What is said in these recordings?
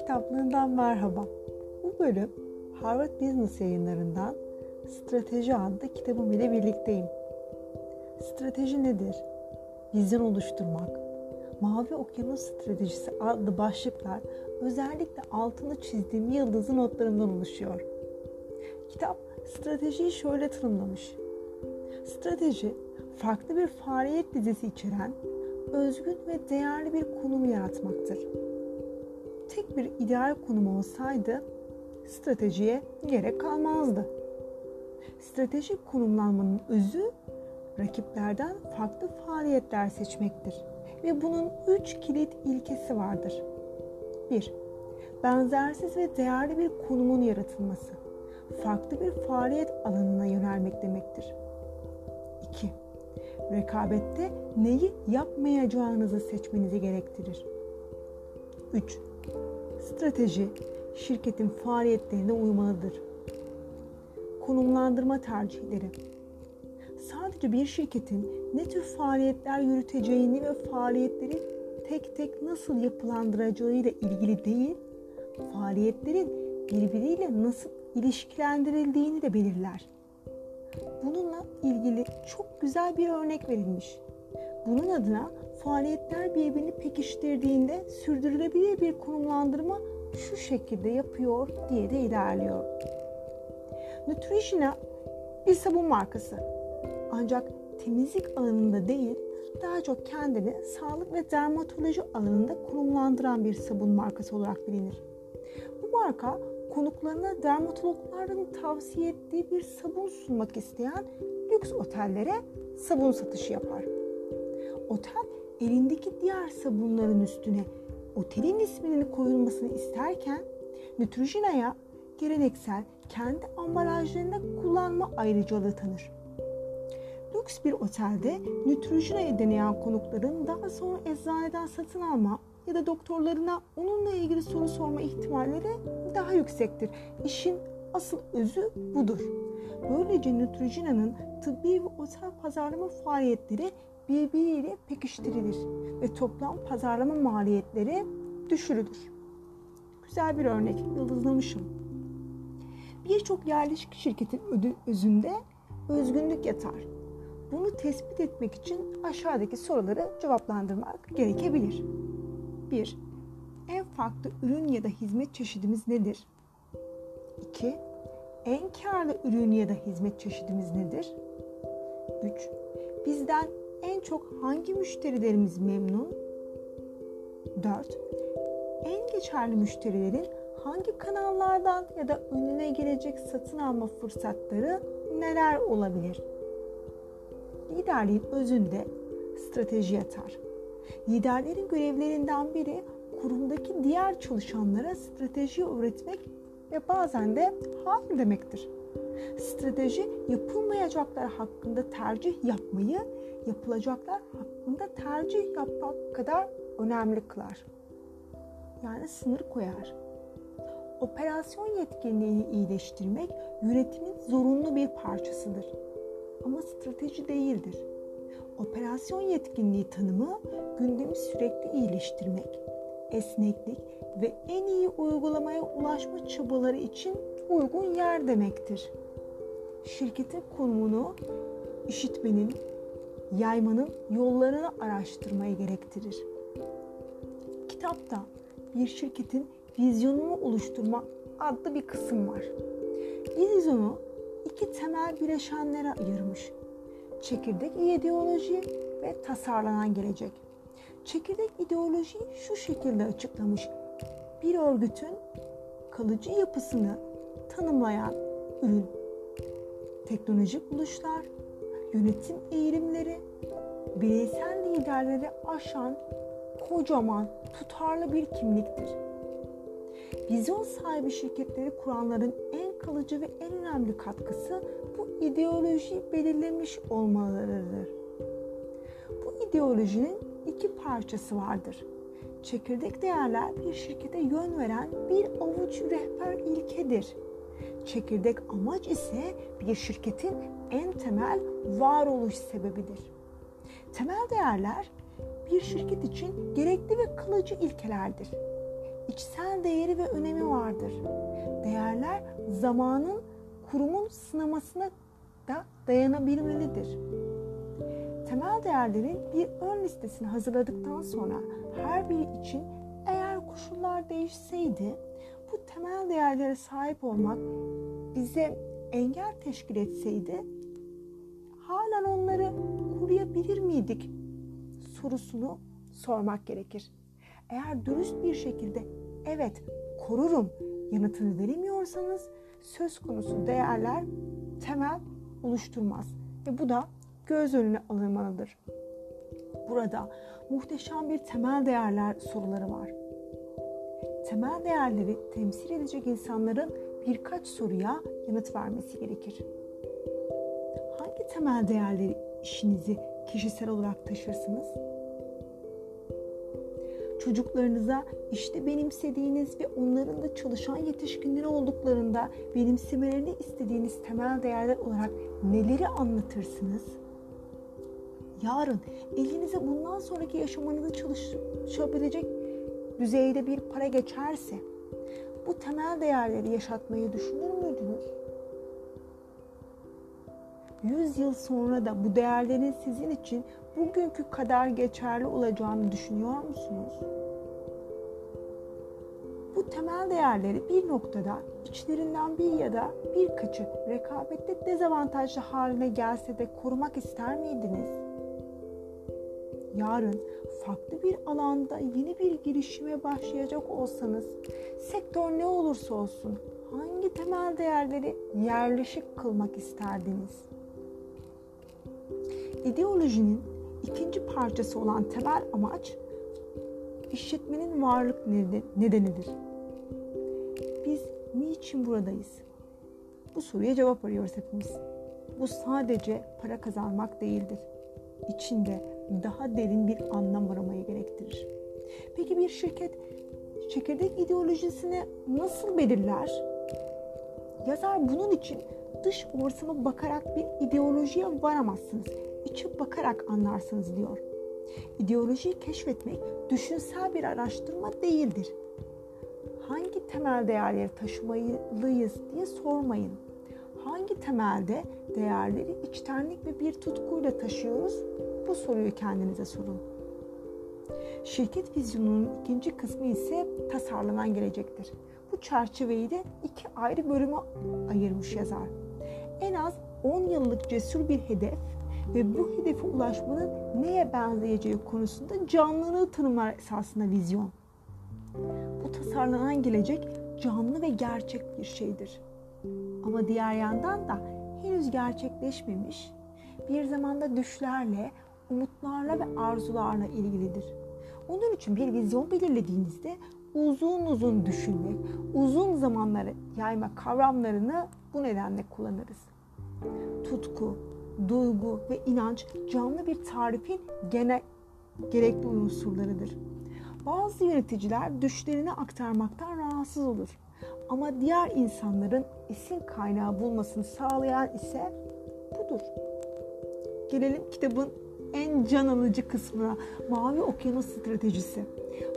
kitaplığından merhaba. Bu bölüm Harvard Business yayınlarından Strateji adlı kitabım ile birlikteyim. Strateji nedir? Vizyon oluşturmak, Mavi Okyanus Stratejisi adlı başlıklar özellikle altını çizdiğim yıldızı notlarımdan oluşuyor. Kitap stratejiyi şöyle tanımlamış. Strateji, farklı bir faaliyet dizisi içeren özgün ve değerli bir konum yaratmaktır tek bir ideal konum olsaydı stratejiye gerek kalmazdı. Stratejik konumlanmanın özü rakiplerden farklı faaliyetler seçmektir ve bunun üç kilit ilkesi vardır. 1. Benzersiz ve değerli bir konumun yaratılması, farklı bir faaliyet alanına yönelmek demektir. 2. Rekabette neyi yapmayacağınızı seçmenizi gerektirir. 3 strateji şirketin faaliyetlerine uymalıdır. Konumlandırma tercihleri Sadece bir şirketin ne tür faaliyetler yürüteceğini ve faaliyetleri tek tek nasıl yapılandıracağıyla ilgili değil, faaliyetlerin birbiriyle nasıl ilişkilendirildiğini de belirler. Bununla ilgili çok güzel bir örnek verilmiş. Bunun adına faaliyetler birbirini pekiştirdiğinde sürdürülebilir bir konumlandırma şu şekilde yapıyor diye de ilerliyor. Nutritiona bir sabun markası. Ancak temizlik alanında değil, daha çok kendini sağlık ve dermatoloji alanında konumlandıran bir sabun markası olarak bilinir. Bu marka konuklarına dermatologların tavsiye ettiği bir sabun sunmak isteyen lüks otellere sabun satışı yapar. Otel elindeki diğer sabunların üstüne otelin isminin koyulmasını isterken Neutrogena'ya geleneksel kendi ambalajlarında kullanma ayrıcalığı tanır. Lüks bir otelde Neutrogena'yı deneyen konukların daha sonra eczaneden satın alma ya da doktorlarına onunla ilgili soru sorma ihtimalleri daha yüksektir. İşin asıl özü budur. Böylece Neutrogena'nın tıbbi ve otel pazarlama faaliyetleri birbiriyle pekiştirilir ve toplam pazarlama maliyetleri düşürülür. Güzel bir örnek, yıldızlamışım. Birçok yerleşik şirketin özünde özgünlük yatar. Bunu tespit etmek için aşağıdaki soruları cevaplandırmak gerekebilir. 1. En farklı ürün ya da hizmet çeşidimiz nedir? 2. En karlı ürün ya da hizmet çeşidimiz nedir? 3. Bizden en çok hangi müşterilerimiz memnun? 4. En geçerli müşterilerin hangi kanallardan ya da önüne gelecek satın alma fırsatları neler olabilir? Liderliğin özünde strateji yatar. Liderlerin görevlerinden biri kurumdaki diğer çalışanlara strateji öğretmek ve bazen de hayır demektir. Strateji yapılmayacaklar hakkında tercih yapmayı yapılacaklar hakkında tercih yapmak kadar önemli kılar. Yani sınır koyar. Operasyon yetkinliğini iyileştirmek yönetimin zorunlu bir parçasıdır. Ama strateji değildir. Operasyon yetkinliği tanımı gündemi sürekli iyileştirmek, esneklik ve en iyi uygulamaya ulaşma çabaları için uygun yer demektir. Şirketin konumunu işitmenin, yaymanın yollarını araştırmayı gerektirir. Kitapta bir şirketin vizyonunu oluşturma adlı bir kısım var. Vizyonu iki temel bileşenlere ayırmış. Çekirdek ideoloji ve tasarlanan gelecek. Çekirdek ideolojiyi şu şekilde açıklamış. Bir örgütün kalıcı yapısını tanımlayan ürün, teknolojik buluşlar, yönetim eğilimleri, bireysel liderleri aşan kocaman, tutarlı bir kimliktir. Vizyon sahibi şirketleri kuranların en kalıcı ve en önemli katkısı bu ideoloji belirlemiş olmalarıdır. Bu ideolojinin iki parçası vardır. Çekirdek değerler bir şirkete yön veren bir avuç rehber ilkedir. Çekirdek amaç ise bir şirketin en temel varoluş sebebidir. Temel değerler bir şirket için gerekli ve kalıcı ilkelerdir. içsel değeri ve önemi vardır. Değerler zamanın kurumun sınamasına da dayanabilmelidir. Temel değerlerin bir ön listesini hazırladıktan sonra her biri için eğer koşullar değişseydi bu temel değerlere sahip olmak bize engel teşkil etseydi halen onları koruyabilir miydik sorusunu sormak gerekir. Eğer dürüst bir şekilde evet korurum yanıtını veremiyorsanız söz konusu değerler temel oluşturmaz ve bu da göz önüne alınmalıdır. Burada muhteşem bir temel değerler soruları var. Temel değerleri temsil edecek insanların birkaç soruya yanıt vermesi gerekir. Hangi temel değerleri işinizi kişisel olarak taşırsınız? Çocuklarınıza işte benimsediğiniz ve onların da çalışan yetişkinleri olduklarında benimsemelerini istediğiniz temel değerler olarak neleri anlatırsınız? Yarın elinize bundan sonraki yaşamanızı çalışabilecek düzeyde bir para geçerse bu temel değerleri yaşatmayı düşünür müydünüz? 100 yıl sonra da bu değerlerin sizin için bugünkü kadar geçerli olacağını düşünüyor musunuz? Bu temel değerleri bir noktada içlerinden bir ya da birkaçı rekabette dezavantajlı haline gelse de korumak ister miydiniz? Yarın farklı bir alanda yeni bir girişime başlayacak olsanız, sektör ne olursa olsun hangi temel değerleri yerleşik kılmak isterdiniz? İdeolojinin ikinci parçası olan temel amaç işletmenin varlık nedenidir. Biz niçin buradayız? Bu soruya cevap arıyoruz hepimiz. Bu sadece para kazanmak değildir. İçinde daha derin bir anlam aramayı gerektirir. Peki bir şirket çekirdek ideolojisini nasıl belirler? Yazar bunun için dış ortama bakarak bir ideolojiye varamazsınız içe bakarak anlarsınız diyor. İdeolojiyi keşfetmek düşünsel bir araştırma değildir. Hangi temel değerleri taşımalıyız diye sormayın. Hangi temelde değerleri içtenlik ve bir tutkuyla taşıyoruz? Bu soruyu kendinize sorun. Şirket vizyonunun ikinci kısmı ise tasarlanan gelecektir. Bu çerçeveyi de iki ayrı bölüme ayırmış yazar. En az 10 yıllık cesur bir hedef ve bu hedefe ulaşmanın neye benzeyeceği konusunda canlılığı tanımlar esasında vizyon. Bu tasarlanan gelecek canlı ve gerçek bir şeydir. Ama diğer yandan da henüz gerçekleşmemiş, bir zamanda düşlerle, umutlarla ve arzularla ilgilidir. Onun için bir vizyon belirlediğinizde uzun uzun düşünmek, uzun zamanları yayma kavramlarını bu nedenle kullanırız. Tutku, duygu ve inanç canlı bir tarifin gene gerekli unsurlarıdır. Bazı yöneticiler düşlerini aktarmaktan rahatsız olur. Ama diğer insanların esin kaynağı bulmasını sağlayan ise budur. Gelelim kitabın en can alıcı kısmına Mavi Okyanus Stratejisi.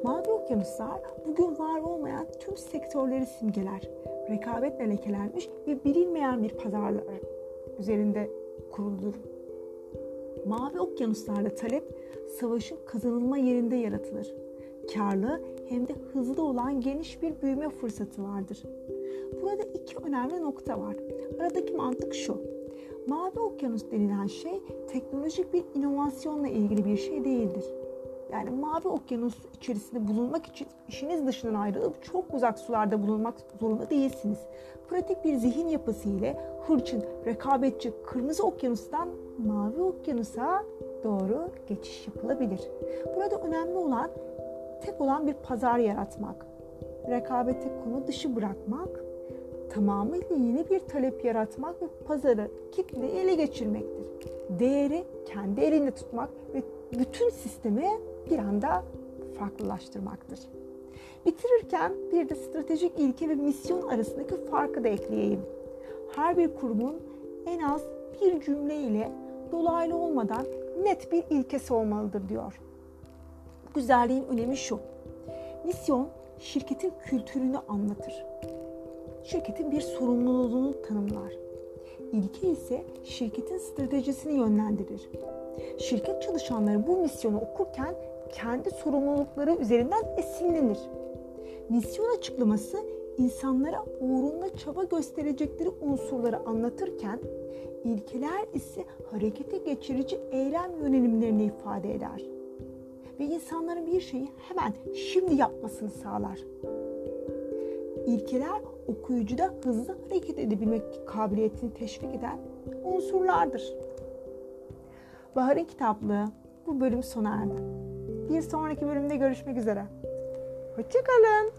Mavi okyanuslar bugün var olmayan tüm sektörleri simgeler. Rekabetle lekelenmiş ve bilinmeyen bir pazarlar üzerinde kuruludur. Mavi okyanuslarda talep savaşın kazanılma yerinde yaratılır. Karlı hem de hızlı olan geniş bir büyüme fırsatı vardır. Burada iki önemli nokta var. Aradaki mantık şu. Mavi okyanus denilen şey teknolojik bir inovasyonla ilgili bir şey değildir. Yani mavi okyanus içerisinde bulunmak için işiniz dışından ayrılıp çok uzak sularda bulunmak zorunda değilsiniz. Pratik bir zihin yapısı ile hırçın, rekabetçi kırmızı okyanustan mavi okyanusa doğru geçiş yapılabilir. Burada önemli olan tek olan bir pazar yaratmak. Rekabeti konu dışı bırakmak, tamamıyla yeni bir talep yaratmak ve pazarı kitleyi ele geçirmektir. Değeri kendi elinde tutmak ve bütün sistemi bir anda farklılaştırmaktır. Bitirirken bir de stratejik ilke ve misyon arasındaki farkı da ekleyeyim. Her bir kurumun en az bir cümle ile dolaylı olmadan net bir ilkesi olmalıdır diyor. Güzelliğin önemi şu. Misyon şirketin kültürünü anlatır. Şirketin bir sorumluluğunu tanımlar. İlke ise şirketin stratejisini yönlendirir. Şirket çalışanları bu misyonu okurken kendi sorumlulukları üzerinden esinlenir. Misyon açıklaması insanlara uğrunda çaba gösterecekleri unsurları anlatırken ilkeler ise harekete geçirici eylem yönelimlerini ifade eder ve insanların bir şeyi hemen şimdi yapmasını sağlar. İlkeler okuyucuda hızlı hareket edebilmek kabiliyetini teşvik eden unsurlardır. Bahar'ın kitaplığı bu bölüm sona erdi. Bir sonraki bölümde görüşmek üzere. Hoşçakalın.